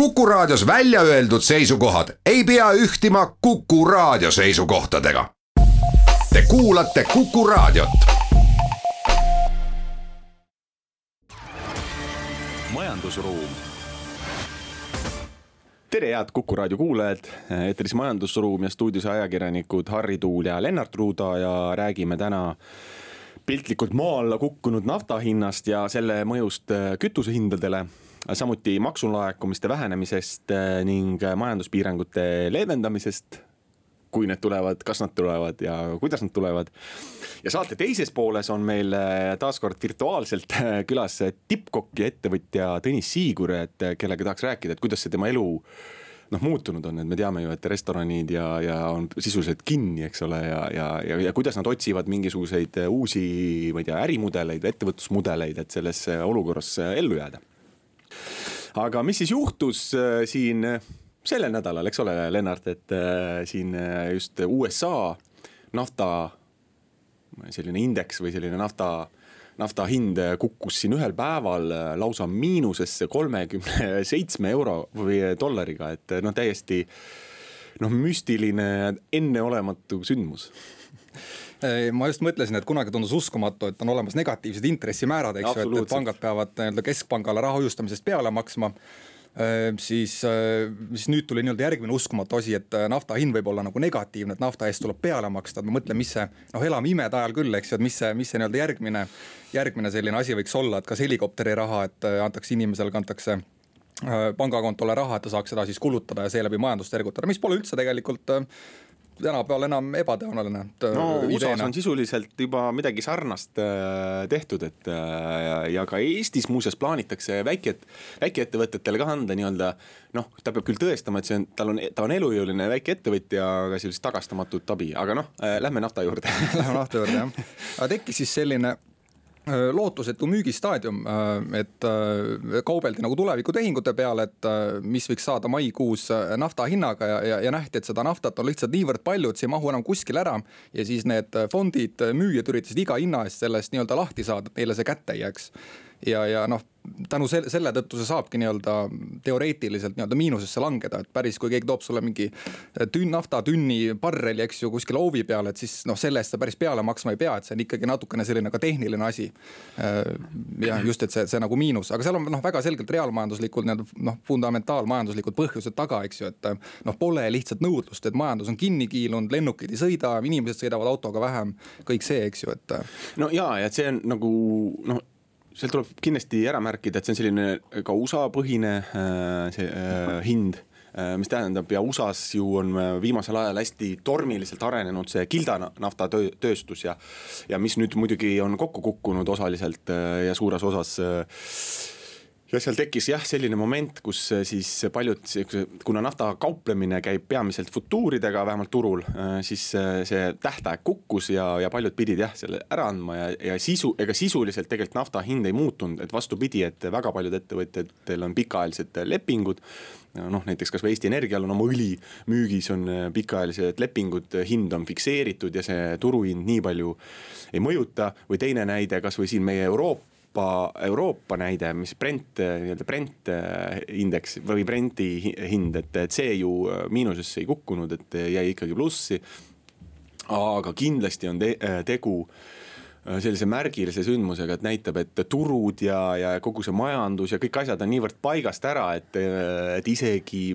Kuku Raadios välja öeldud seisukohad ei pea ühtima Kuku Raadio seisukohtadega. Te kuulate Kuku Raadiot. majandusruum. tere, head Kuku raadio kuulajad, eetris Majandusruum ja stuudios ajakirjanikud Harri Tuul ja Lennart Ruuda ja räägime täna piltlikult maa alla kukkunud nafta hinnast ja selle mõjust kütusehindadele samuti maksulaekumiste vähenemisest äh, ning majanduspiirangute leevendamisest. kui need tulevad, kas nad tulevad ja kuidas nad tulevad. ja saate teises pooles on meil äh, taaskord virtuaalselt külas tippkokk ja ettevõtja Tõnis Siigur, et kellega tahaks rääkida, et kuidas see tema elu noh, muutunud on, et me teame ju, et restoranid ja, ja on sisuliselt kinni, eks ole, ja, ja, ja, ja kuidas nad otsivad mingisuguseid uusi, ma ei tea, ärimudeleid, ettevõtlusmudeleid, et selles olukorras ellu jääda aga mis siis juhtus äh, siin äh, sellel nädalal, eks ole, Lennart, et äh, siin just USA nafta selline indeks või selline nafta nafta hind kukkus siin ühel päeval lausa miinusesse kolmekümne seitsme euro või dollariga, et noh, täiesti noh, müstiline, enneolematu sündmus ma just mõtlesin, et kunagi tundus uskumatu, et on olemas negatiivsed intressimäärad, eks ju, et, et pangad peavad nii-öelda keskpangale raha hoiustamisest peale maksma. Siis, siis nüüd tuli nii-öelda järgmine uskumatu asi, et nafta hind võib olla nagu negatiivne, et nafta eest tuleb peale maksta, et ma mõtlen, mis see, noh, elame imede ajal küll, eks ju, et mis see, mis see nii-öelda järgmine, järgmine selline asi võiks olla, et kas helikopteri raha, et antakse inimesele, kantakse pangakontole raha, et ta saaks seda siis kulutada ja seeläbi majandust ergutada, mis pole üldse tegelikult tänapäeval enam ebatõenäoline. no USA-s on sisuliselt juba midagi sarnast äh, tehtud, et äh, ja ka Eestis muuseas plaanitakse väike, väikeettevõtetele ka anda nii-öelda noh, ta peab küll tõestama, et see on, tal on, ta on elujõuline väikeettevõtja, aga sellist tagastamatut abi, aga noh äh,, lähme nafta juurde. Lähme nafta juurde jah, aga tekkis siis selline Äh, lootusetu müügistaadium, äh, et äh, kaubeldi nagu tulevikutehingute peale, et mis võiks saada maikuus nafta hinnaga ja, ja, ja nähti, et seda naftat on lihtsalt niivõrd palju, et see ei mahu enam kuskile ära. ja siis need fondid, müüjad üritasid iga hinna eest sellest nii-öelda lahti saada, et neile see kätte ei jääks ja, ja noh, tänu selle, selle tõttu see saabki nii-öelda teoreetiliselt nii-öelda miinusesse langeda, et päris, kui keegi toob sulle mingi tünn nafta, tünni barreli, eks ju, kuskile hoovi peale, et siis noh, selle eest sa päris peale maksma ei pea, et see on ikkagi natukene selline ka tehniline asi. ja just, et see, see nagu miinus, aga seal on noh, väga selgelt reaalmajanduslikud nii-öelda noh, fundamentaalmajanduslikud põhjused taga, eks ju, et noh, pole lihtsalt nõudlust, et majandus on kinni kiilunud, lennukid ei sõida, inimesed sõidavad autoga vähem, kõik see, eks ju, et. no ja, ja see on nagu noh seal tuleb kindlasti ära märkida, et see on selline ka USA põhine äh, see äh, hind mis tähendab ja USA-s ju on viimasel ajal hästi tormiliselt arenenud see Gilda naftatööstus ja. ja mis nüüd muidugi on kokku kukkunud osaliselt ja suures osas ja seal tekkis jah, selline moment, kus äh, siis paljud, kuna nafta kauplemine käib peamiselt futuuridega, vähemalt turul, äh, siis äh, see tähtaeg kukkus ja, ja paljud pidid jah, selle ära andma ja, ja sisu, ega sisuliselt tegelikult nafta hind ei muutunud, et vastupidi, et väga paljud ettevõtjatel on pikaajalised lepingud. noh, näiteks kasvõi Eesti Energial on oma õli müügis on pikaajalised lepingud, hind on fikseeritud ja see turuhind nii palju ei mõjuta või teine näide, kasvõi siin meie Euroopa Euroopa, Euroopa näide, mis Brent, nii-öelda Brent äh, indeks või Brenti hind, et, et see ju äh, miinusesse ei kukkunud, et jäi ikkagi plussi. aga kindlasti on te, äh, tegu Äh, sellise märgilise sündmusega, et näitab, et turud ja, ja kogu see majandus ja kõik asjad on niivõrd paigast ära, et, et isegi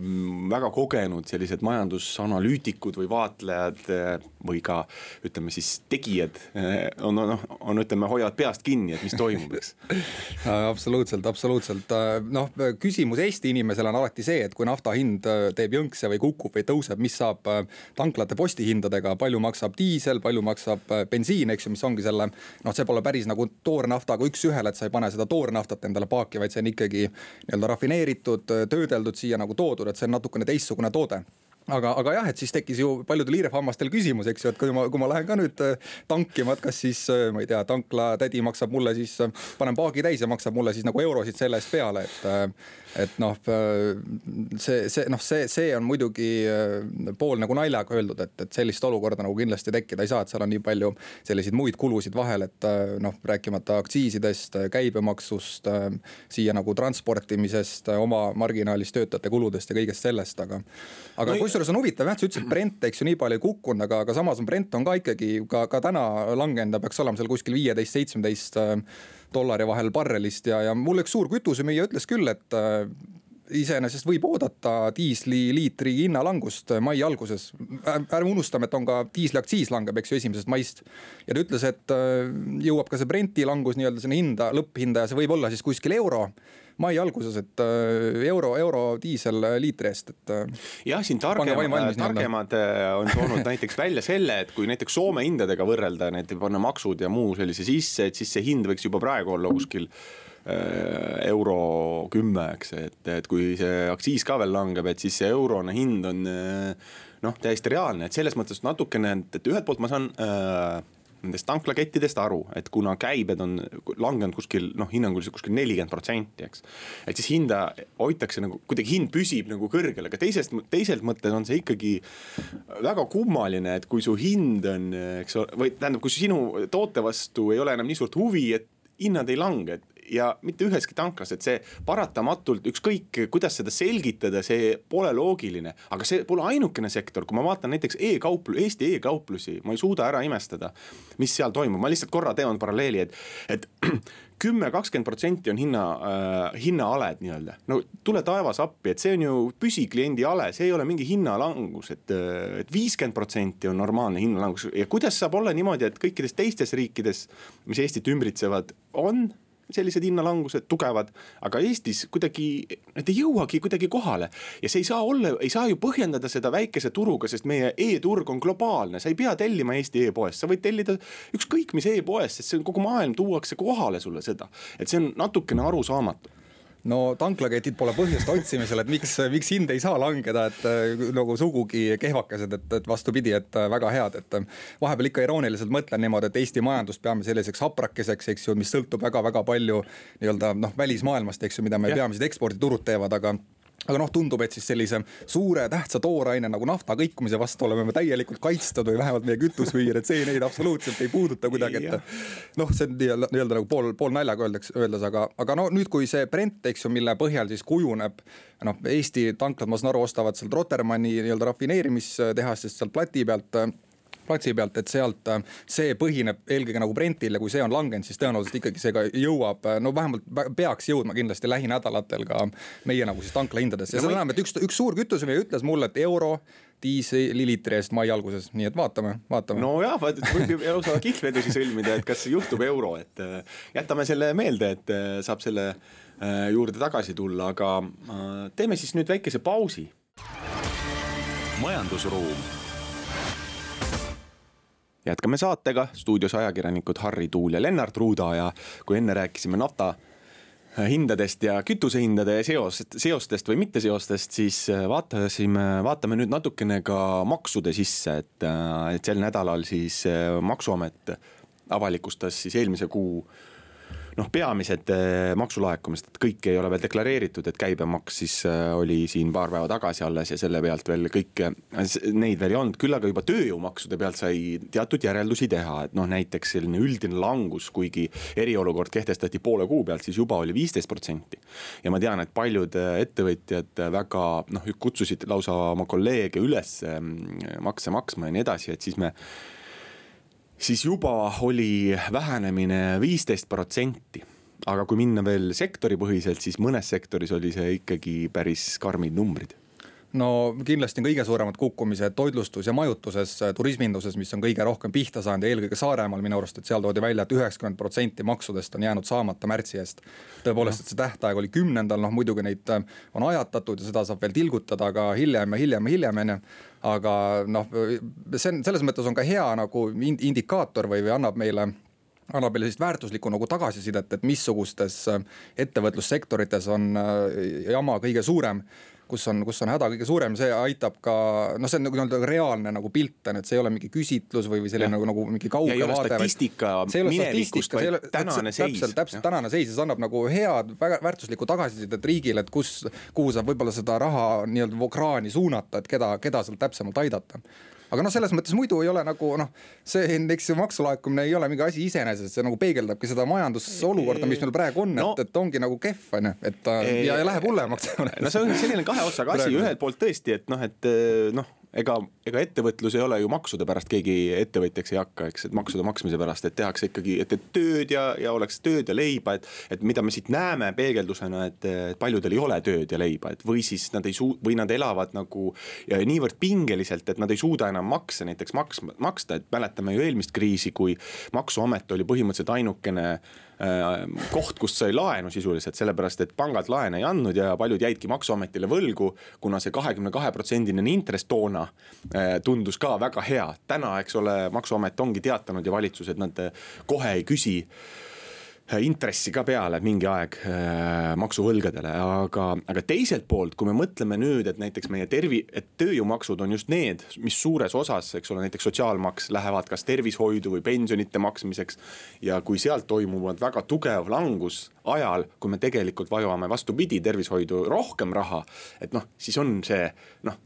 väga kogenud sellised majandusanalüütikud või vaatlejad või ka ütleme siis tegijad on, on, on, ütleme, hoiavad peast kinni, et mis toimub, eks. Absoluutselt, absoluutselt, noh, küsimus Eesti inimesele on alati see, et kui nafta hind teeb jõnkse või kukub või tõuseb, mis saab tanklate postihindadega, palju maksab diisel, palju maksab bensiin, eks ju, mis ongi selle noh, see pole päris nagu toornaftaga üks-ühele, et sa ei pane seda toornaftat endale paaki, vaid see on ikkagi nii-öelda rafineeritud, töödeldud siia nagu toodud, et see on natukene teistsugune toode aga, aga jah, et siis tekkis ju paljudel hiirehammastel küsimus, eks ju, et kui ma, kui ma lähen ka nüüd äh, tankima, et kas siis äh, ma ei tea, tankla tädi maksab mulle siis, äh, panen paagi täis ja maksab mulle siis nagu eurosid selle eest peale, et. Et noh, see, see noh, see, see on muidugi pool nagu naljaga öeldud, et, et sellist olukorda nagu kindlasti tekkida ei saa, et seal on nii palju selliseid muid kulusid vahel, et noh, rääkimata aktsiisidest, käibemaksust, siia nagu transportimisest, oma marginaalist, töötajate kuludest ja kõigest sellest, aga. aga no, kusjuures on huvitav jah, sa ütlesid, Brent, eks ju, nii palju ei kukkunud, aga, aga samas on Brent on ka ikkagi ka, ka täna langenud, ta peaks olema seal kuskil viieteist, seitsmeteist äh, dollari vahel barrelist ja, ja mul üks suur kütusemüüja ütles küll, et äh, iseenesest võib oodata diisliliitri hinnalangust mai alguses. ärme unustame, et on ka diisliaktsiis langeb, eks ju, esimesest maist. ja ta ütles, et äh, jõuab ka see Brenti langus nii-öelda sinna hinda, lõpphinda ja see võib olla siis kuskil euro mai alguses, et äh, euro, euro diisel liitri eest, et. Äh, jah, siin targemad, targemad äh, on toonud näiteks välja selle, et kui näiteks Soome hindadega võrrelda, need panna maksud ja muu sellise sisse, et siis see hind võiks juba praegu olla kuskil euro kümme, eks, et, et kui see aktsiis ka veel langeb, et siis see eurone hind on noh, täiesti reaalne, et selles mõttes natukene, et ühelt poolt ma saan äh, nendest tanklakettidest aru, et kuna käibed on langenud kuskil noh, hinnanguliselt kuskil nelikümmend protsenti, eks. et siis hinda hoitakse nagu kuidagi hind püsib nagu kõrgel, aga teisest, teiselt mõttes on see ikkagi väga kummaline, et kui su hind on, eks ole, või tähendab, kui sinu toote vastu ei ole enam nii suurt huvi, et hinnad ei lange, et ja mitte üheski tanklas, et see paratamatult ükskõik, kuidas seda selgitada, see pole loogiline. aga see pole ainukene sektor, kui ma vaatan näiteks e-kauplu-, Eesti e-kauplusi, ma ei suuda ära imestada, mis seal toimub, ma lihtsalt korra teen paralleeli, et, et kümme, kakskümmend protsenti on hinna äh,, hinnaaled nii-öelda. no tule taevas appi, et see on ju püsikliendi ale, see ei ole mingi hinnalangus, et, et viiskümmend protsenti on normaalne hinnalangus ja kuidas saab olla niimoodi, et kõikides teistes riikides, mis Eestit ümbritsevad, on sellised hinnalangused tugevad, aga Eestis kuidagi need ei jõuagi kuidagi kohale. ja see ei saa olla, ei saa ju põhjendada seda väikese turuga, sest meie e-turg on globaalne, sa ei pea tellima Eesti e-poest, sa võid tellida ükskõik mis e-poest, sest see on kogu maailm tuuakse kohale sulle seda, et see on natukene arusaamatu no tanklaketid pole põhjust otsimisel, et miks, miks hind ei saa langeda, et äh, nagu sugugi kehvakesed, et, et vastupidi, et äh, väga head, et äh, vahepeal ikka irooniliselt mõtlen niimoodi, et Eesti majandust peame selliseks haprakeseks, eks ju, mis sõltub väga-väga palju nii-öelda noh, välismaailmast, eks ju, mida meie peamised eksporditurud teevad, aga aga noh, tundub, et siis sellise suure tähtsa tooraine nagu nafta kõikumise vastu oleme me täielikult kaitstud või vähemalt meie kütusmüüjad, et see neid absoluutselt ei puuduta kuidagi, et. noh, see on nii-öelda nii nagu pool, pool naljaga öeldakse, öeldes, aga, aga no nüüd, kui see Brent, eks ju, mille põhjal siis kujuneb. noh, Eesti tanklad, ma saan aru, ostavad sealt Rotermanni nii-öelda rafineerimistehastest sealt plati pealt platsi pealt, et sealt äh, see põhineb eelkõige nagu Brentil ja kui see on langenud, siis tõenäoliselt ikkagi see ka jõuab, äh, no vähemalt peaks jõudma kindlasti lähinädalatel ka meie nagu siis tanklahindadesse ja seda enam, et üks, üks suur kütusemees ütles mulle, et euro diiseliliitri eest mai alguses, nii et vaatame, vaatame. nojah, võib ju lausa kihlvedusi sõlmida, et kas juhtub euro, et äh, jätame selle meelde, et saab selle juurde tagasi tulla, aga teeme siis nüüd väikese pausi. majandusruum jätkame saatega, stuudios ajakirjanikud Harri Tuul ja Lennart Ruuda ja kui enne rääkisime nafta hindadest ja kütusehindade seost, seostest või mitteseostest, siis vaatasime, vaatame nüüd natukene ka maksude sisse, et, et sel nädalal siis maksuamet avalikustas siis eelmise kuu noh, peamised äh, maksulaekumised, et kõike ei ole veel deklareeritud, et käibemaks siis äh, oli siin paar päeva tagasi alles ja selle pealt veel kõike, neid veel ei olnud, küll aga juba tööjõumaksude pealt sai teatud järeldusi teha, et noh, näiteks selline üldine langus, kuigi eriolukord kehtestati poole kuu pealt, siis juba oli viisteist protsenti. ja ma tean, et paljud äh, ettevõtjad väga noh, kutsusid lausa oma kolleege üles makse maksma ja nii edasi, et siis me siis juba oli vähenemine viisteist protsenti. Aga kui minna veel sektoripõhiselt, siis mõnes sektoris oli see ikkagi päris karmid numbrid. No kindlasti on kõige suuremad kukkumised toitlustus ja majutuses, turisminduses, mis on kõige rohkem pihta saanud ja eelkõige Saaremaal. Minu arust, et seal toodi välja et, et üheksakümmend protsenti maksudest on jäänud saamata märtsi eest. tõepoolest, et see tähtaeg oli kümnendal, noh muidugi neid äh, on ajatatud ja seda saab veel tilgutada ka hiljem ja hiljem ja hiljem on ju aga noh, see on selles mõttes on ka hea nagu indikaator või, või annab meile annab meile sellist väärtuslikku nagu tagasisidet, et missugustes äh, ettevõtlussektorites on äh, jama kõige suurem kus on, kus on häda kõige suurem, see aitab ka noh, see on nagu nii-öelda reaalne nagu pilt on, et see ei ole mingi küsitlus või, või selline nagu, nagu mingi kauge vaade. statistika minevikust, vaid tänane seis. täpselt, täpselt tänane seis ja see annab nagu head, väga väärtuslikku tagasisidet riigile, et kus, kuhu saab võib-olla seda raha nii-öelda kraani suunata, et keda, keda sealt täpsemalt aidata aga noh, selles mõttes muidu ei ole nagu noh, see, eks ju maksulaekumine ei ole mingi asi iseenesest, see nagu peegeldabki seda majandusolukorda, mis meil praegu on no,, et, et ongi nagu kehv on ju, et ja, ja läheb hullemaks. no see on selline kahe otsaga asi, ühelt poolt tõesti, et noh, et noh ega, ega ettevõtlus ei ole ju maksude pärast, keegi ettevõtjaks ei hakka, eks, et maksude maksmise pärast, et tehakse ikkagi, et, tööd ja, ja oleks tööd ja leiba, et. et mida me siit näeme peegeldusena, et paljudel ei ole tööd ja leiba, et või siis nad ei suu-, või nad elavad nagu niivõrd pingeliselt, et nad ei suuda enam makse näiteks maks-, maksta, et mäletame ju eelmist kriisi, kui maksuamet oli põhimõtteliselt ainukene Äh, koht, kust sai laenu sisuliselt, sellepärast et pangad laene ei andnud ja paljud jäidki maksuametile võlgu. kuna see kahekümne kahe protsendine intress toona äh, tundus ka väga hea, täna, eks ole, maksuamet ongi teatanud ja valitsus, et nad kohe ei küsi Äh, intressi ka peale mingi aeg äh, maksuvõlgadele, aga, aga teiselt poolt, kui me mõtleme nüüd, et näiteks meie tervi-, et tööjõumaksud on just need, mis suures osas, eks ole, näiteks sotsiaalmaks lähevad kas tervishoidu või pensionite maksmiseks. ja kui sealt toimuvad väga tugev langus ajal, kui me tegelikult vajame vastupidi tervishoidu rohkem raha, et noh, siis on see noh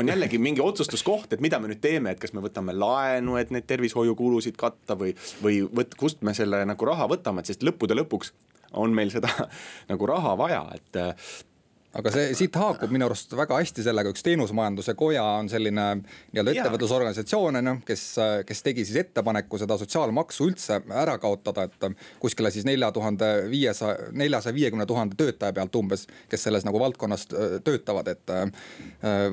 on jällegi mingi otsustuskoht, et mida me nüüd teeme, et kas me võtame laenu, et neid tervishoiukulusid katta või, või võt-, kust me selle nagu raha võtame, et sest lõppude lõpuks on meil seda nagu raha vaja, et aga see siit haakub minu arust väga hästi sellega, üks teenusmajanduse koja on selline nii-öelda ettevõtlusorganisatsioon on ju, kes, kes tegi siis ettepaneku seda sotsiaalmaksu üldse ära kaotada, et kuskile siis nelja tuhande viiesaja, neljasaja viiekümne tuhande töötaja pealt umbes, kes selles nagu valdkonnas töötavad, et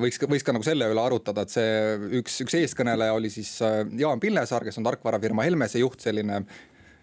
võiks, võiks ka nagu selle üle arutada, et see üks, üks eeskõneleja oli siis Jaan Pillesaar, kes on tarkvarafirma Helmese juht, selline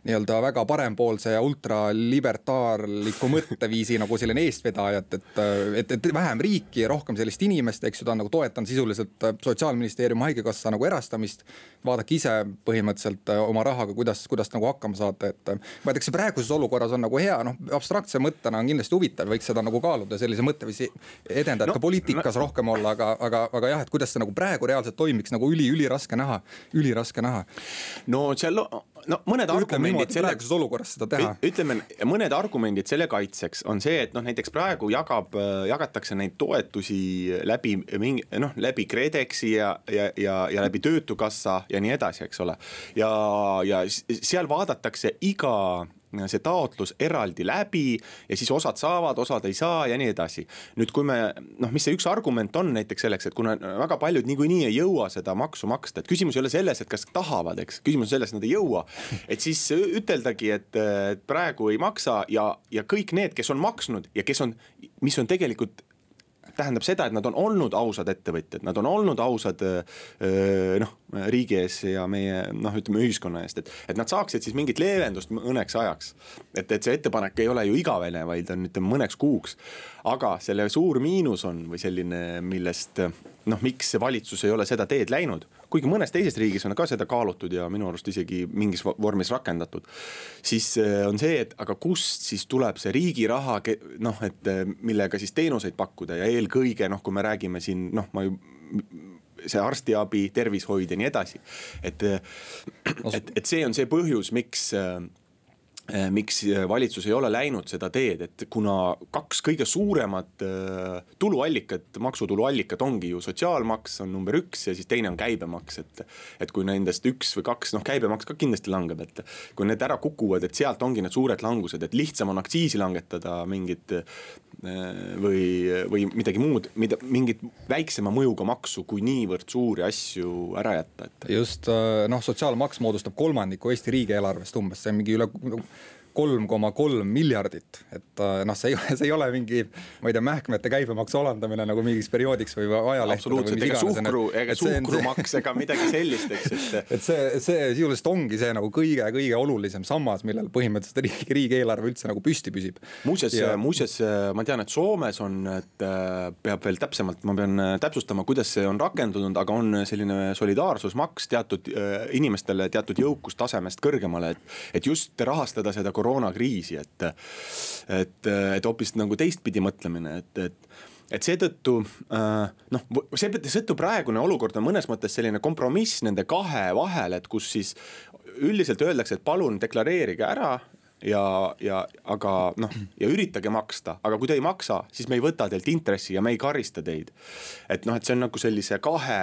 nii-öelda väga parempoolse ja ultralibertaarliku mõtteviisi nagu selline eestvedaja, et, et, et, et vähem riiki ja rohkem sellist inimest, eks ju, ta on nagu toetanud sisuliselt sotsiaalministeeriumi, haigekassa nagu erastamist. vaadake ise põhimõtteliselt äh, oma rahaga, kuidas, kuidas nagu hakkama saate, et ma ütleks, praeguses olukorras on nagu hea, noh, abstraktse mõttena on kindlasti huvitav, võiks seda nagu kaaluda, sellise mõtteviisi edendajad no, ka poliitikas no, rohkem olla, aga, aga, aga jah, et kuidas see nagu praegu reaalselt toimiks, nagu üli, üliraske näha, üliraske näha. no seal no mõned argumendid selle. praeguses olukorras seda teha. ütleme, mõned argumendid selle kaitseks on see, et noh, näiteks praegu jagab, jagatakse neid toetusi läbi mingi noh, läbi KredExi ja, ja, ja, ja läbi Töötukassa ja nii edasi, eks ole. ja, ja seal vaadatakse iga see taotlus eraldi läbi ja siis osad saavad, osad ei saa ja nii edasi. nüüd, kui me noh, mis see üks argument on näiteks selleks, et kuna väga paljud niikuinii ei jõua seda maksu maksta, et küsimus ei ole selles, et kas tahavad, eks, küsimus on selles, et nad ei jõua. et siis üteldagi, et praegu ei maksa ja, ja kõik need, kes on maksnud ja kes on, mis on tegelikult tähendab seda, et nad on olnud ausad ettevõtjad, nad on olnud ausad noh, riigi ees ja meie noh, ütleme ühiskonna eest, et, et nad saaksid siis mingit leevendust mõneks ajaks. et, et see ettepanek ei ole ju igavene, vaid on ütleme mõneks kuuks. aga selle suur miinus on või selline, millest noh, miks see valitsus ei ole seda teed läinud, kuigi mõnes teises riigis on ka seda kaalutud ja minu arust isegi mingis vormis rakendatud. siis äh, on see, et aga kust siis tuleb see riigi raha, noh, et äh, millega siis teenuseid pakkuda ja eelkõige noh, kui me räägime siin noh, ma ju see arstiabi, tervishoid ja nii edasi. et, äh, et, et see on see põhjus, miks miks eh, valitsus ei ole läinud seda teed, et kuna kaks kõige suuremat eh, tuluallikat, maksutuluallikat ongi ju sotsiaalmaks on number üks ja siis teine on käibemaks, et. et kui nendest üks või kaks, noh käibemaks ka kindlasti langeb, et kui need ära kukuvad, et sealt ongi need suured langused, et lihtsam on aktsiisi langetada mingit või, või midagi muud, mida mingit väiksema mõjuga maksu, kui niivõrd suuri asju ära jätta, et. just noh, sotsiaalmaks moodustab kolmandiku Eesti riigieelarvest umbes, see on mingi üle kolm koma kolm miljardit, et äh, noh, see ei ole, see ei ole mingi, ma ei tea, mähkmete käibemaksu alandamine nagu mingiks perioodiks või ajalehtede. absoluutselt, ega suhkru, ega suhkrumaks ega midagi sellist, eks, et. et see, see sisuliselt ongi see nagu kõige-kõige olulisem sammas, millel põhimõtteliselt riigi, riigieelarve üldse nagu püsti püsib. muuseas ja..., muuseas ma tean, et Soomes on, et äh, peab veel täpsemalt, ma pean äh, täpsustama, kuidas see on rakendunud, aga on selline solidaarsusmaks teatud inimestele teatud jõukustasemest kõrgemale, et, et just rahastada seda koroonakriisi, et. et, et hoopis nagu teistpidi mõtlemine, et, et et seetõttu noh, seetõttu praegune olukord on mõnes mõttes selline kompromiss nende kahe vahel, et kus siis üldiselt öeldakse, et palun deklareerige ära ja, ja aga noh, ja üritage maksta, aga kui te ei maksa, siis me ei võta teilt intressi ja me ei karista teid. et noh, et see on nagu sellise kahe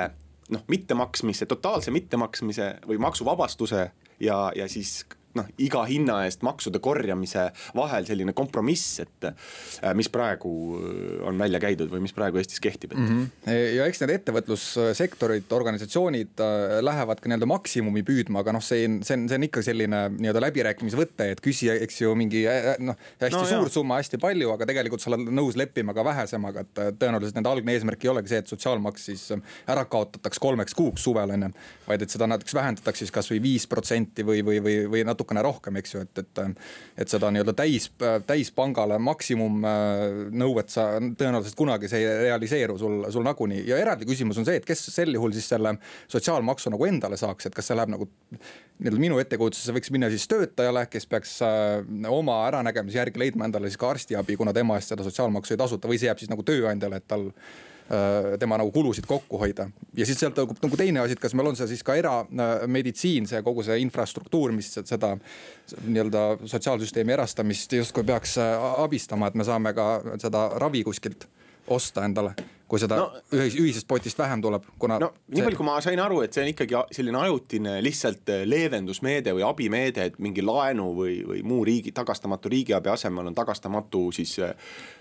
noh, mittemaksmise, totaalse mittemaksmise või maksuvabastuse ja, ja siis noh, iga hinna eest maksude korjamise vahel selline kompromiss, et äh, mis praegu äh, on välja käidud või mis praegu Eestis kehtib, et mm. -hmm. ja eks need ettevõtlussektorid, organisatsioonid äh, lähevad ka nii-öelda maksimumi püüdma, aga noh, see on, see on, see on ikka selline nii-öelda läbirääkimisvõte, et küsija, eks ju mingi noh, hästi no, suur jah. summa, hästi palju, aga tegelikult sa oled nõus leppima ka vähesemaga, et tõenäoliselt nende algne eesmärk ei olegi see, et sotsiaalmaks siis ära kaotataks kolmeks kuuks suvel on ju, vaid et seda näiteks vähendataks siis kasvõi viis protsenti või, või, või, või natuke natukene rohkem, eks ju, et, et. et seda nii-öelda täis, täispangale maksimumnõuet sa tõenäoliselt kunagi see ei realiseeru sul, sul nagunii ja eraldi küsimus on see, et kes sel juhul siis selle sotsiaalmaksu nagu endale saaks, et kas see läheb nagu. nii-öelda minu ettekujutuses võiks minna siis töötajale, kes peaks äh, oma äranägemise järgi leidma endale siis ka arstiabi, kuna tema eest seda sotsiaalmaksu ei tasuta või see jääb siis nagu tööandjale, et tal Äh, tema nagu kulusid kokku hoida. ja siis sealt nagu, nagu teine asi, et kas meil on see siis ka erameditsiin, see kogu see infrastruktuur, mis seda nii-öelda sotsiaalsüsteemi erastamist justkui peaks äh, abistama, et me saame ka seda ravi kuskilt osta endale kui seda no, ühis, ühisest potist vähem tuleb, kuna. no nii palju, kui ma sain aru, et see on ikkagi selline ajutine lihtsalt äh, leevendusmeede või abimeede, et mingi laenu või, või muu riigi, tagastamatu riigiabi asemel on tagastamatu siis äh,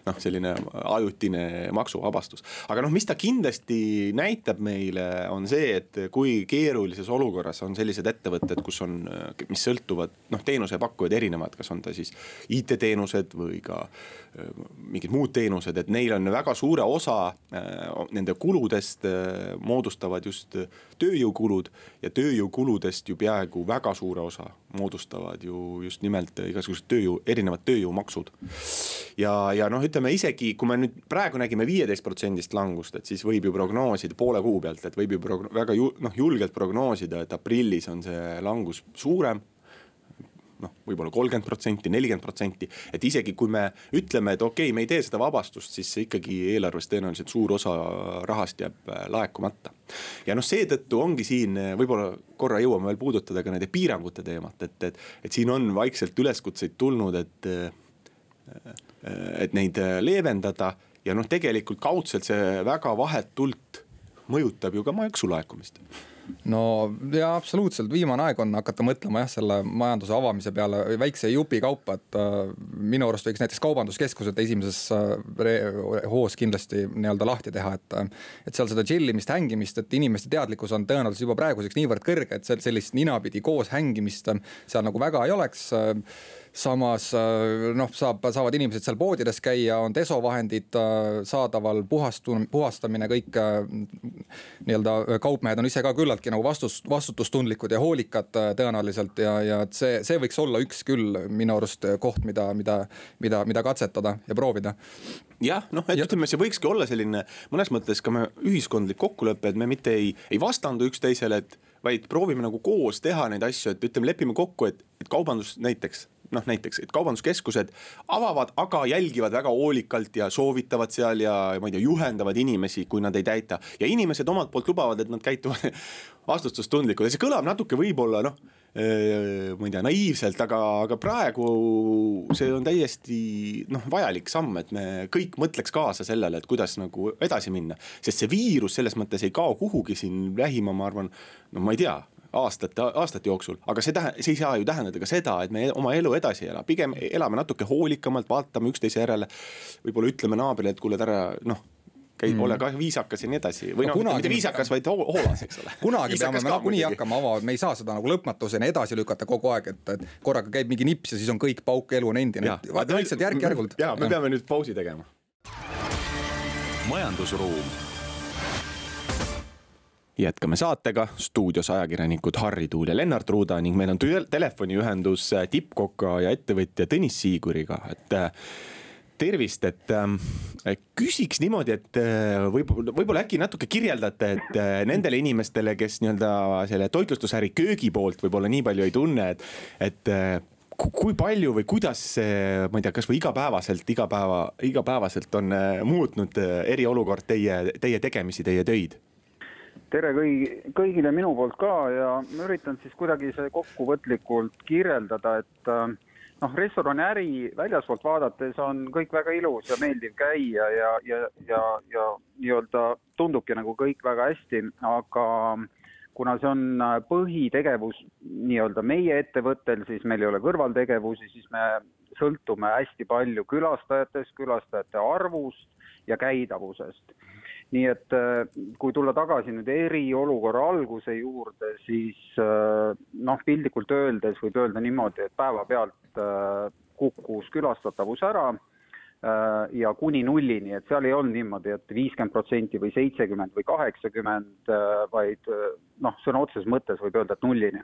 noh, selline ajutine maksuvabastus. aga noh, mis ta kindlasti näitab meile, on see, et kui keerulises olukorras on sellised ettevõtted, kus on, äh, mis sõltuvad noh, teenusepakkujad erinevad, kas on ta siis IT-teenused või ka mingid muud teenused, et neil on väga suure osa Äh, nende kuludest äh, moodustavad just äh, tööjõukulud ja tööjõukuludest ju peaaegu väga suure osa moodustavad ju just nimelt igasugused tööjõu, erinevad tööjõumaksud. ja, ja noh, ütleme isegi kui me nüüd praegu nägime viieteist protsendist langust, et siis võib ju prognoosida poole kuu pealt, et võib ju väga ju, noh julgelt prognoosida, et aprillis on see langus suurem noh, võib-olla kolmkümmend protsenti, nelikümmend protsenti. et isegi kui me ütleme, et okei okay,, me ei tee seda vabastust, siis ikkagi eelarves tõenäoliselt suur osa rahast jääb äh, laekumata. ja noh, seetõttu ongi siin äh, võib-olla korra jõuame veel puudutada ka nende piirangute teemat, et, et, et siin on vaikselt üleskutseid tulnud, et. Äh, et neid leevendada ja noh, tegelikult kaudselt see väga vahetult mõjutab ju ka maksulaekumist no ja absoluutselt, viimane aeg on hakata mõtlema jah, selle majanduse avamise peale väikse jupi kaupa, et äh, minu arust võiks näiteks kaubanduskeskused esimeses äh, hoos kindlasti nii-öelda lahti teha, et. Äh, et seal seda chill imist, hängimist, et inimeste teadlikkus on tõenäoliselt juba praeguseks niivõrd kõrge, et sellist ninapidi koos hängimist äh, seal nagu väga ei oleks äh, samas äh, noh, saab, saavad inimesed seal poodides käia, on desovahendid äh, saadaval, puhastu-, puhastamine, kõik äh, nii-öelda kaupmehed on ise ka küllaltki nagu vastus, vastutustundlikud ja hoolikad tõenäoliselt ja, ja see, see võiks olla üks küll minu arust koht, mida, mida, mida, mida katsetada ja proovida jah, noh, et ja. ütleme, see võikski olla selline mõnes mõttes ka ühiskondlik kokkulepe, et me mitte ei, ei vastandu üksteisele, et vaid proovime nagu koos teha neid asju, et ütleme, lepime kokku, et, et kaubandus näiteks noh, näiteks, et kaubanduskeskused avavad, aga jälgivad väga hoolikalt ja soovitavad seal ja ma ei tea, juhendavad inimesi, kui nad ei täita. ja inimesed omalt poolt lubavad, et nad käituvad vastutustundlikult ja see kõlab natuke võib-olla noh ma ei tea, naiivselt, aga, aga praegu see on täiesti noh, vajalik samm, et me kõik mõtleks kaasa sellele, et kuidas nagu edasi minna. sest see viirus selles mõttes ei kao kuhugi siin lähima, ma arvan, no ma ei tea, aastate, aastate jooksul, aga see tähe-, see ei saa ju tähendada ka seda, et me oma elu edasi ei ela, pigem elame natuke hoolikamalt, vaatame üksteise järele. võib-olla ütleme naabrile, et kuule, ära noh käi mm., ole ka viisakas ja nii edasi või noh, mitte viisakas, vaid hoolas, eks ole. kunagi peame me nagunii hakkama avama, me ei saa seda nagu lõpmatuseni edasi lükata kogu aeg, et, et korraga käib mingi nips ja siis on kõik pauk, elu on endine. vaata lihtsalt järk-järgult. ja me peame nüüd pausi tegema. majandusruum jätkame saatega, stuudios ajakirjanikud Harri Tuul ja Lennart Ruuda ning meil on telefoniühendus äh, tippkoka ja ettevõtja Tõnis Siiguriga, et äh, tervist, et äh, küsiks niimoodi, et võib-olla, võib-olla äkki natuke kirjeldate, et nendele inimestele, kes nii-öelda selle toitlustusäri köögi poolt võib-olla nii palju ei tunne, et, et kui palju või kuidas see, ma ei tea, kasvõi igapäevaselt, igapäeva, igapäevaselt on muutnud eriolukord teie, teie tegemisi, teie töid? Tere kõigi, kõigile minu poolt ka ja ma üritan siis kuidagi see kokkuvõtlikult kirjeldada, et äh, noh, restoraniäri väljaspoolt vaadates on kõik väga ilus ja meeldiv käia ja, ja, ja, ja nii-öelda tundubki nagu kõik väga hästi, aga kuna see on äh, põhitegevus nii-öelda meie ettevõttel, siis meil ei ole kõrvaltegevusi, siis me sõltume hästi palju külastajatest, külastajate arvust ja käidavusest nii et äh, kui tulla tagasi nüüd eriolukorra alguse juurde, siis äh, noh, piltlikult öeldes võib öelda niimoodi, et päevapealt äh, kukkus külastatavus ära ja kuni nullini, et seal ei olnud niimoodi et, et viiskümmend protsenti või seitsekümmend või kaheksakümmend, vaid noh, sõna otseses mõttes võib öelda, et nullini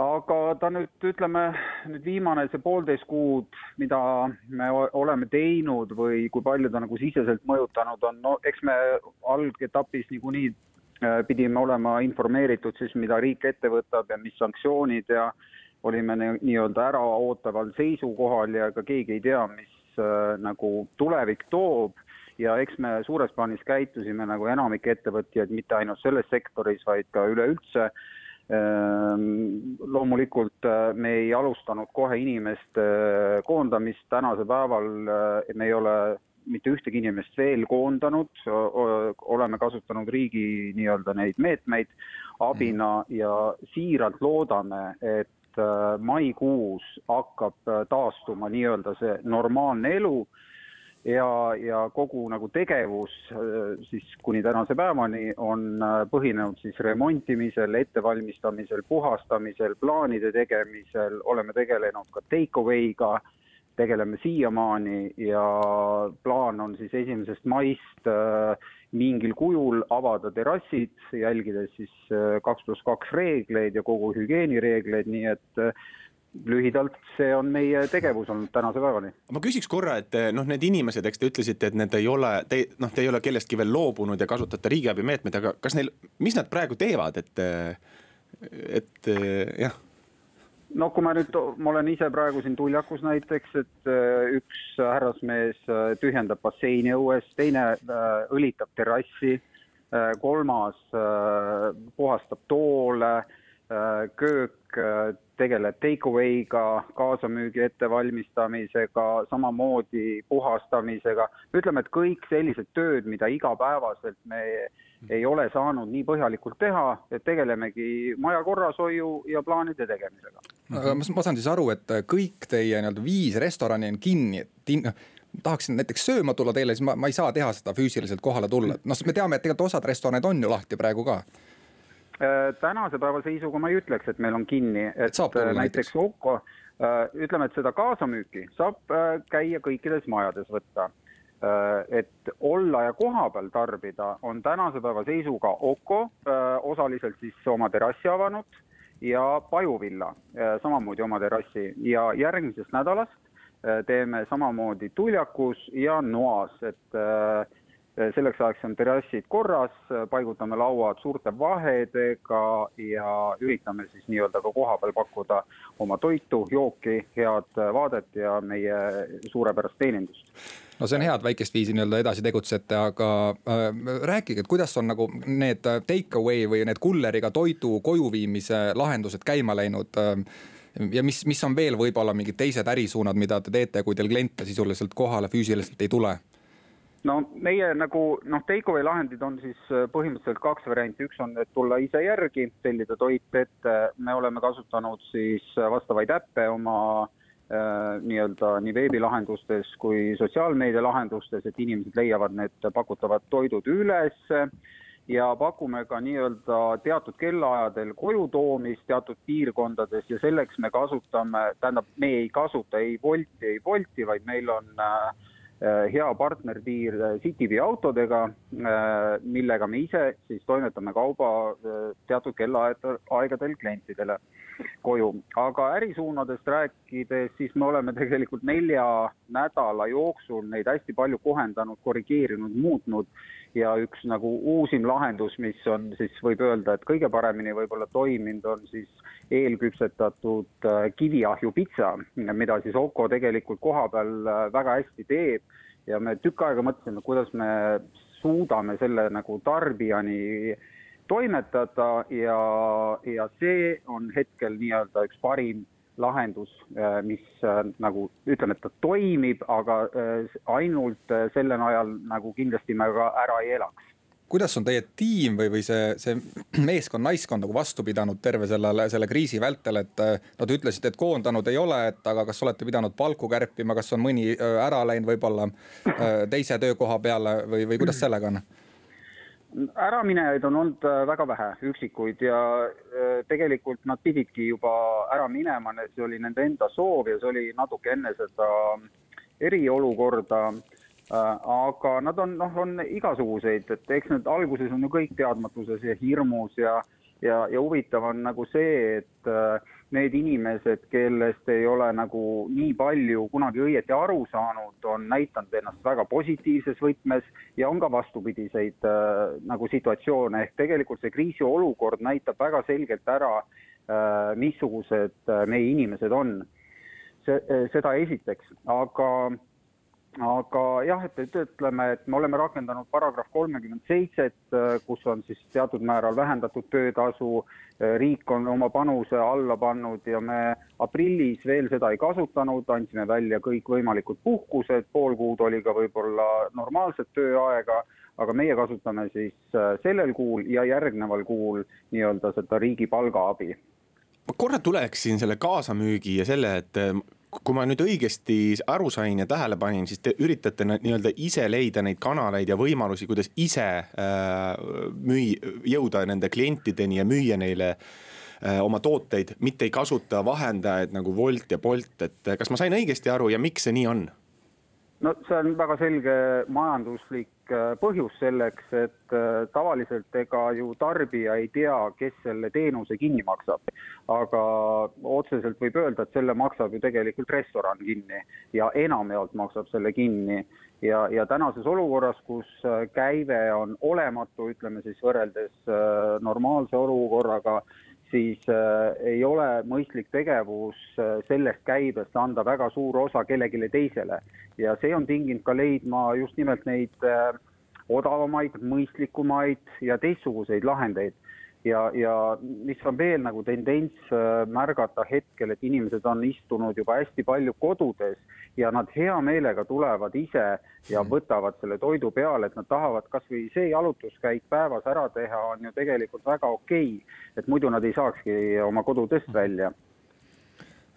aga ta nüüd ütleme, nüüd viimane see poolteist kuud, mida me oleme teinud või kui palju ta nagu siseselt mõjutanud on, no eks me algetapis niikuinii äh, pidime olema informeeritud siis, mida riik ette võtab ja mis sanktsioonid ja olime nii-öelda äraootaval seisukohal ja ega keegi ei tea, mis äh, nagu tulevik toob. Ja eks me suures plaanis käitusime nagu enamik ettevõtjaid, mitte ainult selles sektoris, vaid ka üleüldse. äh, loomulikult äh, me ei alustanud kohe inimeste äh, koondamist, tänasel päeval äh, me ei ole mitte ühtegi inimest veel koondanud, oleme kasutanud riigi nii-öelda neid meetmeid abina mhm. ja siiralt loodame, et maikuus hakkab taastuma nii-öelda see normaalne elu ja, ja kogu nagu tegevus äh, siis kuni tänase päevani on äh, põhinenud siis remontimisel, ettevalmistamisel, puhastamisel, plaanide tegemisel, oleme tegelenud ka take away'ga, tegeleme siiamaani ja plaan on siis esimesest maist äh, mingil kujul avada terrassid, jälgides siis kaks pluss kaks reegleid ja kogu hügieenireegleid, nii et lühidalt see on meie tegevus olnud tänase päevani. ma küsiks korra, et eh, noh, need inimesed, eks te ütlesite, et need ei ole, te noh, te ei ole kellestki veel loobunud ja kasutate riigiabi meetmeid, aga kas neil, mis nad praegu teevad, et, eh, et eh, jah? no kui ma nüüd, ma olen ise praegu siin Tuljakus näiteks, et üks härrasmees tühjendab basseini õues, teine õlitab terrassi, kolmas puhastab toole, köök tegeleb take away'ga, kaasamüügi ettevalmistamisega, samamoodi puhastamisega. ütleme, et kõik sellised tööd, mida igapäevaselt me ei ole saanud nii põhjalikult teha, et tegelemegi maja korrashoiu ja plaanide tegemisega. aga ma saan siis aru, et kõik teie nii-öelda viis restorani on kinni, et noh, tahaksin näiteks sööma tulla teile, siis ma, ma ei saa teha seda füüsiliselt kohale tulla, noh, sest me teame, et tegelikult osad restoranid on ju lahti praegu ka Äh, tänase päeva seisuga ma ei ütleks, et meil on kinni, et äh, näiteks Oko, äh, ütleme, et seda kaasamüüki saab käia kõikides majades võtta. et olla ja kohapeal tarbida on tänase päeva seisuga Oko osaliselt siis oma terrassi avanud ja Pajuvilla samamoodi oma terrassi ja järgmisest nädalast teeme samamoodi Tuljakus ja Noas, et selleks ajaks on terrassid korras, paigutame lauad suurte vahedega ja üritame siis nii-öelda ka kohapeal pakkuda oma toitu, jooki, head vaadet ja meie suurepärast teenindust no see on hea, et väikest viisi nii-öelda edasi tegutsete, aga äh, rääkige, et kuidas on nagu need take away või need kulleriga toidu koju viimise lahendused käima läinud äh,? ja mis, mis on veel võib-olla mingid teised ärisuunad, mida te teete, kui teil kliente sisuliselt kohale füüsiliselt ei tule? No meie nagu noh, take away lahendid on siis äh, põhimõtteliselt kaks varianti, üks on, et tulla ise järgi, tellida toit ette, me oleme kasutanud siis äh, vastavaid äppe oma äh, nii-öelda nii veebilahendustes kui sotsiaalmeedia lahendustes, et inimesed leiavad need pakutavad toidud üles ja pakume ka nii-öelda teatud kellaajadel koju toomist teatud piirkondades ja selleks me kasutame, tähendab, me ei kasuta ei Wolti, ei Bolti, vaid meil on äh, hea partnerpiir Citybee autodega, millega me ise siis toimetame kauba teatud kellaaegadel klientidele koju. aga ärisuunadest rääkides, siis me oleme tegelikult nelja nädala jooksul neid hästi palju kohendanud, korrigeerinud, muutnud ja üks nagu uusim lahendus, mis on siis võib öelda, et kõige paremini võib-olla toiminud, on siis eelküpsetatud äh, kiviahju pitsa, mida siis Oko tegelikult koha peal äh, väga hästi teeb. Ja me tükk aega mõtlesime, kuidas me suudame selle nagu tarbijani toimetada ja, ja see on hetkel nii-öelda üks parim lahendus, äh, mis äh, nagu ütleme, et ta toimib, aga äh, ainult selle najal nagu kindlasti me ka ära ei elaks kuidas on teie tiim või, või see, see meeskond, naiskond nagu vastu pidanud terve sellele, selle kriisi vältel, et no te ütlesite, et koondanud ei ole, et aga kas olete pidanud palku kärpima, kas on mõni ära läinud võib-olla teise töökoha peale või, või kuidas sellega on? äraminejaid on olnud väga vähe, üksikuid ja tegelikult nad pididki juba ära minema, see oli nende enda soov ja see oli natuke enne seda eriolukorda. Äh, aga nad on, noh, on igasuguseid, et eks need alguses on ju kõik teadmatuses ja hirmus ja, ja, ja huvitav on nagu see, et need inimesed, kellest ei ole nagu nii palju kunagi õieti aru saanud, on näidanud ennast väga positiivses võtmes ja on ka vastupidiseid äh, nagu situatsioone, ehk tegelikult see kriisiolukord näitab väga selgelt ära äh,, missugused äh, meie inimesed on. see, seda esiteks, aga aga jah, et, ütleme, et me oleme rakendanud paragrahv kolmekümmend seitset, äh, kus on siis teatud määral vähendatud töötasu, äh, riik on oma panuse alla pannud ja me aprillis veel seda ei kasutanud, andsime välja kõikvõimalikud puhkused, pool kuud oli ka võib-olla normaalset tööaega, aga meie kasutame siis äh, sellel kuul ja järgneval kuul nii-öelda seda riigi palgaabi. Ma korra tuleksin selle kaasamüügi ja selle, et kui ma nüüd õigesti aru sain ja tähele panin, siis te üritate nii-öelda ise leida neid kanaleid ja võimalusi, kuidas ise äh, müü-, jõuda nende klientideni ja müüa neile äh, oma tooteid, mitte ei kasuta vahendajaid nagu Wolt ja Bolt, et kas ma sain õigesti aru ja miks see nii on? no see on väga selge majanduslik äh, põhjus selleks, et äh, tavaliselt ega ju tarbija ei tea, kes selle teenuse kinni maksab. aga otseselt võib öelda, et selle maksab ju tegelikult restoran kinni ja enamjaolt maksab selle kinni. ja, ja tänases olukorras, kus äh, käive on olematu, ütleme siis võrreldes normaalse olukorraga siis äh, ei ole mõistlik tegevus äh, sellest käibest anda väga suur osa kellelegi teisele. ja see on tinginud ka leidma just nimelt neid äh, odavamaid, mõistlikumaid ja teistsuguseid lahendeid ja, ja mis on veel nagu tendents märgata hetkel, et inimesed on istunud juba hästi palju kodudes ja nad hea meelega tulevad ise ja mhm. võtavad selle toidu peale, et nad tahavad kasvõi see jalutuskäik päevas ära teha, on ju tegelikult väga okei okay,. et muidu nad ei saakski oma kodudest mhm. välja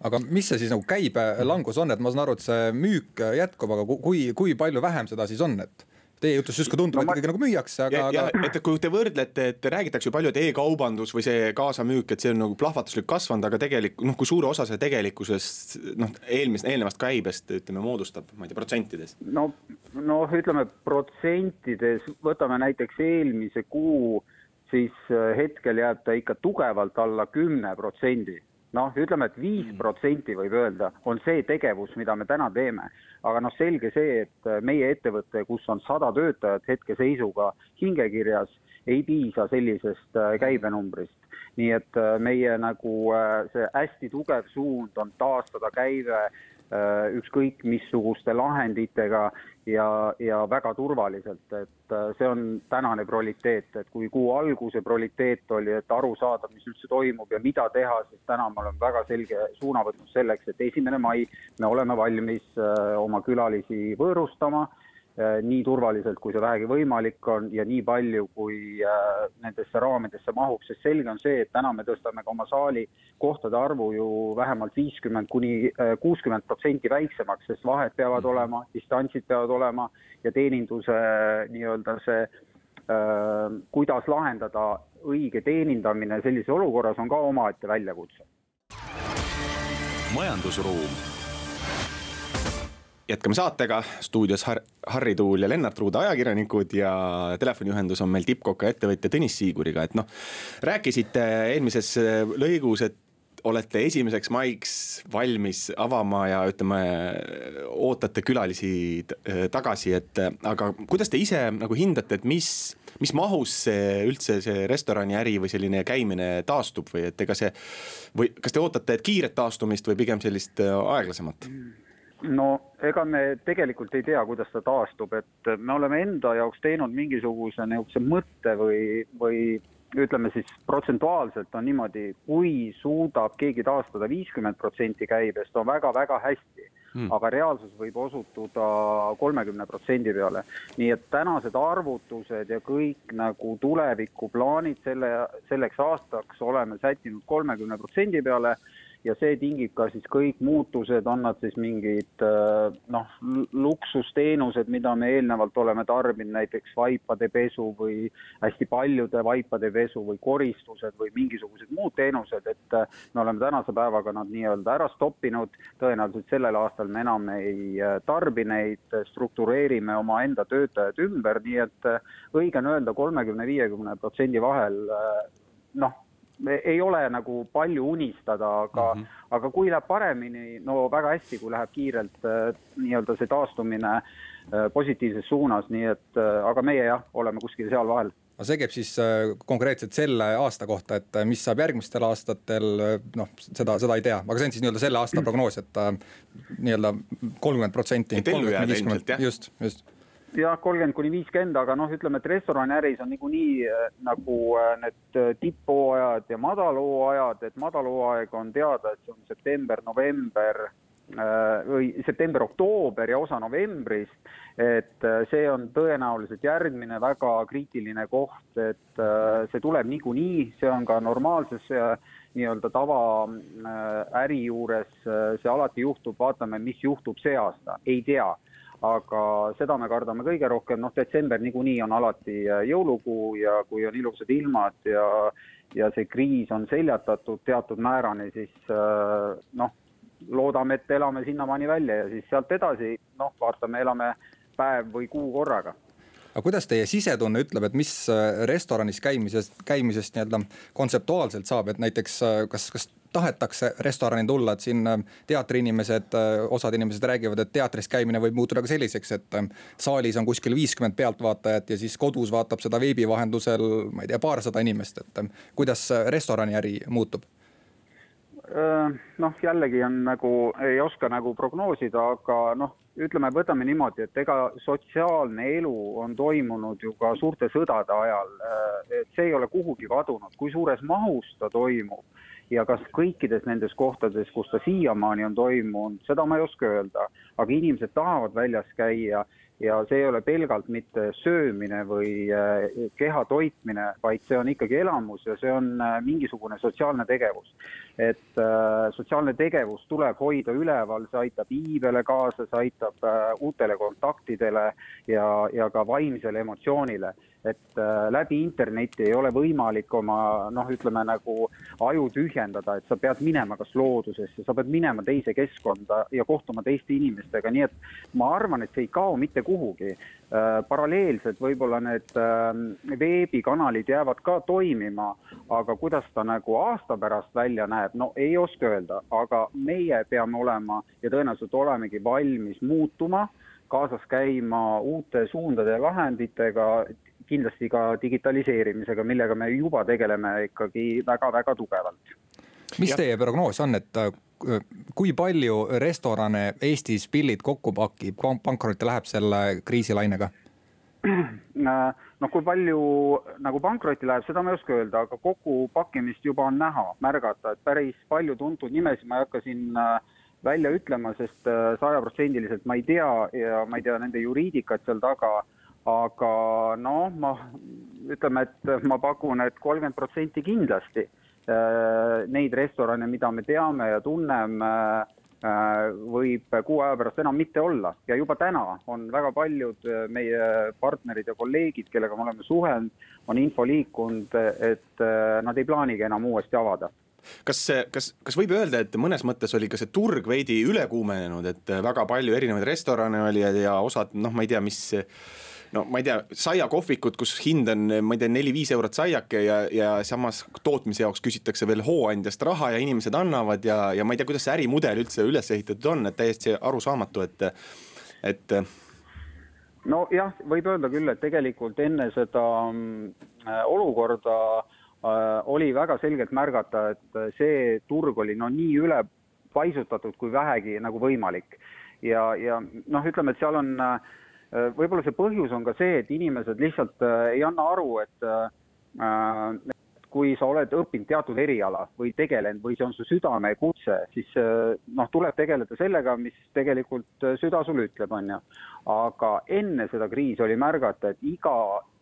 aga mis see siis nagu käibelangus on, et ma saan aru, et see müük jätkub, aga kui, kui palju vähem seda siis on, et Teie jutust justkui tundub no,, et ikkagi nagu müüakse, aga, aga. et kui te võrdlete, et räägitakse ju palju, et e-kaubandus või see kaasamüük, et see on nagu plahvatuslik kasvanud, aga tegelikult noh, kui suure osa see tegelikkuses noh, eelmist, eelnevast käibest ütleme moodustab, ma ei tea, protsentides? no, noh, ütleme protsentides, võtame näiteks eelmise kuu, siis äh, hetkel jääb ta ikka tugevalt alla kümne protsendi noh, ütleme et, viis protsenti võib öelda, on see tegevus, mida me täna teeme. aga noh, selge see, et meie ettevõte, kus on sada töötajat hetkeseisuga hingekirjas, ei piisa sellisest äh, käibenumbrist. nii et äh, meie nagu äh, see hästi tugev suund on taastada käive Äh, ükskõik missuguste lahenditega ja, ja väga turvaliselt, et äh, see on tänane prioriteet, et kui kuu alguse prioriteet oli, et aru saada, mis üldse toimub ja mida teha, siis täna me oleme väga selge suuna võtnud selleks, et esimene mai me oleme valmis äh, oma külalisi võõrustama. Äh, nii turvaliselt, kui see vähegi võimalik on ja nii palju, kui äh, nendesse raamidesse mahub, sest selge on see, et täna me tõstame ka oma saali kohtade arvu ju vähemalt viiskümmend kuni äh, kuuskümmend protsenti väiksemaks, sest vahed peavad mhm. olema, distantsid peavad olema ja teeninduse nii-öelda see äh, kuidas lahendada õige teenindamine sellises olukorras on ka omaette väljakutse. majandusruum jätkame saatega, stuudios Har Harri Tuul ja Lennart Ruuda, ajakirjanikud ja telefoniühendus on meil tippkoka ettevõtja Tõnis Siiguriga, et noh. rääkisite eelmises lõigus, et olete esimeseks maiks valmis avama ja ütleme, ootate külalisi tagasi, et aga kuidas te ise nagu hindate, et mis, mis mahus see üldse see restoraniäri või selline käimine taastub või et ega see või kas te ootate, et kiiret taastumist või pigem sellist aeglasemat? No ega me tegelikult ei tea, kuidas ta taastub, et me oleme enda jaoks teinud mingisuguse niisuguse mõtte või, või ütleme siis protsentuaalselt on niimoodi, kui suudab keegi taastada viiskümmend protsenti käibest, on väga-väga hästi. Hmm.. aga reaalsus võib osutuda kolmekümne protsendi peale. nii et tänased arvutused ja kõik nagu tulevikuplaanid selle, selleks aastaks oleme sättinud kolmekümne protsendi peale ja see tingib ka siis kõik muutused, on nad siis mingid äh, noh, luksusteenused, mida me eelnevalt oleme tarbinud, näiteks vaipade pesu või hästi paljude vaipade pesu või koristused või mingisugused muud teenused, et äh, me oleme tänase päevaga nad nii-öelda ära stoppinud. tõenäoliselt sellel aastal me enam ei äh, tarbi neid, struktureerime omaenda töötajad ümber, nii et õige on öelda kolmekümne, viiekümne protsendi vahel noh ei ole nagu palju unistada, aga mm, -hmm. aga kui läheb paremini, no väga hästi, kui läheb kiirelt äh, nii-öelda see taastumine äh, positiivses suunas, nii et äh, aga meie jah, oleme kuskil seal vahel aga see käib siis konkreetselt selle aasta kohta, et mis saab järgmistel aastatel, noh, seda, seda ei tea, aga see on siis nii-öelda selle aasta prognoos, et nii-öelda kolmkümmend protsenti. et ellu jääda ilmselt jah. just, just jah, kolmkümmend kuni viiskümmend, aga noh, ütleme, et restoraniäris on niikuinii äh, nagu äh, need äh, tipphooajad ja madalhooajad, et madalhooaeg on teada, et see on september, november või september-oktoober ja osa novembrist. et see on tõenäoliselt järgmine väga kriitiline koht, et see tuleb niikuinii, see on ka normaalses nii-öelda tavaäri juures, see alati juhtub, vaatame, mis juhtub see aasta, ei tea aga seda me kardame kõige rohkem, noh, detsember niikuinii on alati äh, jõulukuu ja kui on ilusad ilmad ja, ja see kriis on seljatatud teatud määrani, siis äh, noh, loodame, et elame sinnamaani välja ja siis sealt edasi, noh, vaatame, elame päev või kuu korraga. Aga kuidas teie sisetunne ütleb, et mis äh, restoranis käimisest, käimisest nii-öelda kontseptuaalselt saab, et näiteks kas, kas tahetakse restorani tulla, et siin äh, teatriinimesed, äh, osad inimesed räägivad, et teatris käimine võib muutuda ka selliseks, et äh, saalis on kuskil viiskümmend pealtvaatajat ja siis kodus vaatab seda veebi vahendusel, ma ei tea, paarsada inimest, et kuidas restoraniäri muutub? noh, jällegi on nagu, ei oska nagu prognoosida, aga noh, ütleme, võtame niimoodi, et ega sotsiaalne elu on toimunud ju ka suurte sõdade ajal. et see ei ole kuhugi kadunud, kui suures mahus ta toimub ja kas kõikides nendes kohtades, kus ta siiamaani on toimunud, seda ma ei oska öelda, aga inimesed tahavad väljas käia ja see ei ole pelgalt mitte söömine või äh, keha toitmine, vaid see on ikkagi elamus ja see on äh, mingisugune sotsiaalne tegevus. et äh, sotsiaalne tegevus tuleb hoida üleval, see aitab iibele kaasa, see aitab uutele kontaktidele ja, ja ka vaimsele emotsioonile et läbi interneti ei ole võimalik oma noh, ütleme nagu aju tühjendada, et sa pead minema kas loodusesse, sa pead minema teise keskkonda ja kohtuma teiste inimestega, nii et ma arvan, et see ei kao mitte kuhugi äh,. paralleelselt võib-olla need äh, veebikanalid jäävad ka toimima, aga kuidas ta nagu aasta pärast välja näeb, no ei oska öelda, aga meie peame olema ja tõenäoliselt olemegi valmis muutuma kaasas käima uute suundade ja vahenditega, kindlasti ka digitaliseerimisega, millega me juba tegeleme ikkagi väga-väga tugevalt. Mis teie prognoos on, et äh, kui palju restorane Eestis pillid kokku pakib, pankrotti läheb selle kriisilainega? noh, kui palju nagu pankrotti läheb, seda ma ei oska öelda, aga kokkupakkimist juba on näha, märgata, et päris palju tuntud nimesid ma ei hakka siin äh, välja ütlema, sest äh, sajaprotsendiliselt ma ei tea ja ma ei tea nende juriidikat seal taga aga noh, ma ütleme, et ma pakun et, et kolmkümmend protsenti kindlasti. äh, neid restorane, mida me teame ja tunneme, äh, võib kuu aja pärast enam mitte olla. Ja juba täna on väga paljud äh, meie partnerid ja kolleegid, kellega me oleme suhelnud, on info liikunud, et nad ei plaanigi enam uuesti avada. Kas, kas, kas võib öelda, et mõnes mõttes oli ka see turg veidi üle kuumenenud, et väga palju erinevaid restorane oli ja, ja osad noh, ma ei tea, mis no ma ei tea, saiakohvikud, kus hind on, ma ei tea, neli-viis eurot saiake ja, ja samas tootmise jaoks küsitakse veel hooandjast raha ja inimesed annavad ja, ja ma ei tea, kuidas see ärimudel üldse üles ehitatud on, et täiesti arusaamatu, et, et. nojah, võib öelda küll, et tegelikult enne seda äh, olukorda äh, oli väga selgelt märgata, et see turg oli no nii üle paisutatud kui vähegi nagu võimalik. ja, ja noh, ütleme, et seal on Äh, võib-olla see põhjus on ka see, et inimesed lihtsalt äh, ei anna aru, et äh, kui sa oled õppinud teatud eriala või tegelenud või see on su südamekutse, siis noh, tuleb tegeleda sellega, mis tegelikult süda sulle ütleb, on ju. aga enne seda kriisi oli märgata, et iga,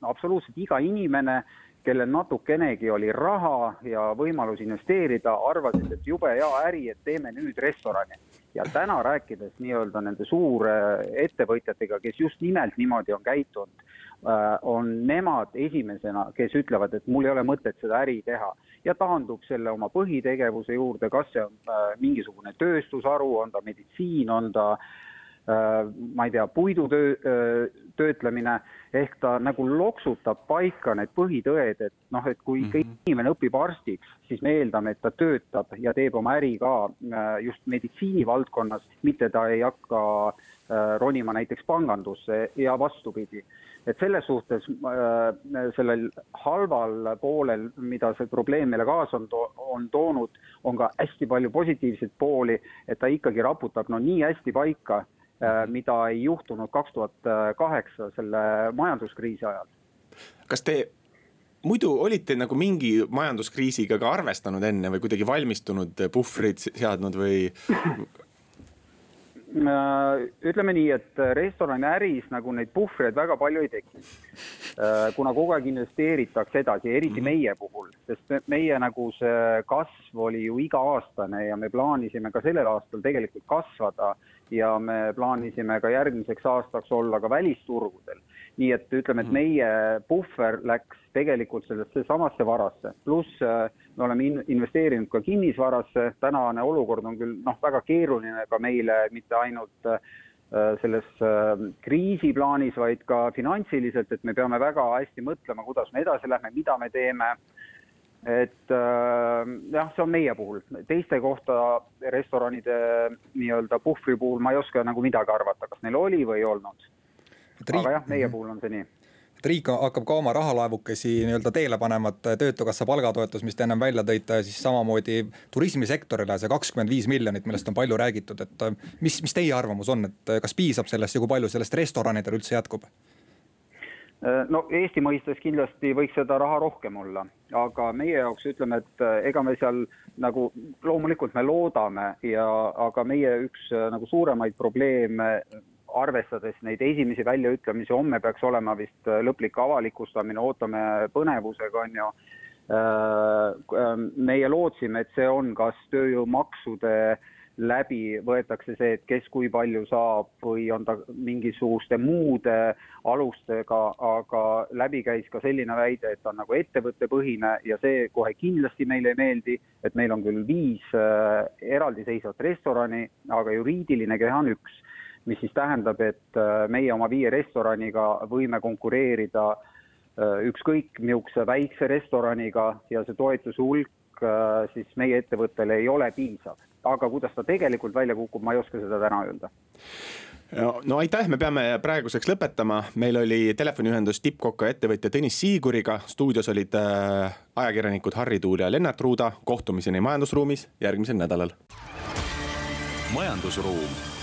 absoluutselt iga inimene, kellel natukenegi oli raha ja võimalus investeerida, arvasid, et jube hea äri, et teeme nüüd restorani ja täna rääkides nii-öelda nende suurettevõtjatega, kes just nimelt niimoodi on käitunud, äh, on nemad esimesena, kes ütlevad, et mul ei ole mõtet seda äri teha. Ja taandub selle oma põhitegevuse juurde, kas see on äh, mingisugune tööstusharu, on ta meditsiin, on ta äh, ma ei tea, puidutöö, töötlemine ehk ta nagu loksutab paika need põhitõed, et noh, et kui mm -hmm. inimene õpib arstiks, siis me eeldame, et ta töötab ja teeb oma äri ka äh, just meditsiinivaldkonnas, mitte ta ei hakka äh, ronima näiteks pangandusse ja vastupidi. et selles suhtes äh, sellel halval poolel, mida see probleem meile kaasa on, to on toonud, on ka hästi palju positiivseid pooli, et ta ikkagi raputab no nii hästi paika mida ei juhtunud kaks tuhat kaheksa selle majanduskriisi ajal. kas te muidu olite nagu mingi majanduskriisiga ka arvestanud enne või kuidagi valmistunud, puhvrid seadnud või? Äh, ütleme nii, et restoraniäris nagu neid puhvreid väga palju ei teki. Äh, kuna kogu aeg investeeritakse edasi, eriti mhm. meie puhul, sest meie nagu see kasv oli ju iga-aastane ja me plaanisime ka sellel aastal tegelikult kasvada ja me plaanisime ka järgmiseks aastaks olla ka välisturgudel. nii et ütleme, et mhm. meie puhver läks tegelikult sellesse samasse varasse, pluss äh, me oleme in investeerinud ka kinnisvarasse, tänane olukord on küll noh, väga keeruline ka meile mitte ainult äh, selles äh, kriisiplaanis, vaid ka finantsiliselt, et me peame väga hästi mõtlema, kuidas me edasi lähme, mida me teeme et äh, jah, see on meie puhul, teiste kohta restoranide nii-öelda puhvri puhul ma ei oska nagu midagi arvata, kas neil oli või ei olnud. aga jah, meie mhm. puhul on see nii et riik hakkab ka oma rahalaevukesi nii-öelda teele panema, et töötukassa palgatoetus, mis te ennem välja tõite, siis samamoodi turismisektorile see kakskümmend viis miljonit, millest on palju räägitud, et mis, mis teie arvamus on, et kas piisab sellest ja kui palju sellest restoranidel üldse jätkub? Äh, no Eesti mõistes kindlasti võiks seda raha rohkem olla, aga meie jaoks ütleme, et äh, ega me seal nagu loomulikult me loodame ja, aga meie üks äh, nagu suuremaid probleeme arvestades neid esimesi väljaütlemisi, homme peaks olema vist lõplik avalikustamine, ootame põnevusega, on ju. meie lootsime, et see on kas tööjõumaksude äh, läbi võetakse see, et kes kui palju saab või on ta mingisuguste muude alustega, aga läbi käis ka selline väide, et ta on nagu ettevõttepõhine ja see kohe kindlasti meile ei meeldi, et meil on küll viis äh, eraldiseisvat restorani, aga juriidiline keha on üks, mis siis tähendab, et äh, meie oma viie restoraniga võime konkureerida äh, ükskõik niisuguse väikse restoraniga ja see toetuse hulk siis meie ettevõttele ei ole piisav. Aga kuidas ta tegelikult välja kukub, ma ei oska seda täna öelda. No, no aitäh, me peame praeguseks lõpetama, meil oli telefoniühendus tippkoka ettevõtja Tõnis Siiguriga, stuudios olid äh, ajakirjanikud Harri Tuul ja Lennart Ruuda, kohtumiseni majandusruumis järgmisel nädalal. majandusruum